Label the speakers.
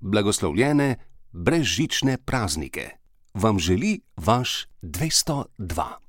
Speaker 1: blagoslovljene brezžične praznike vam želi vaš 202.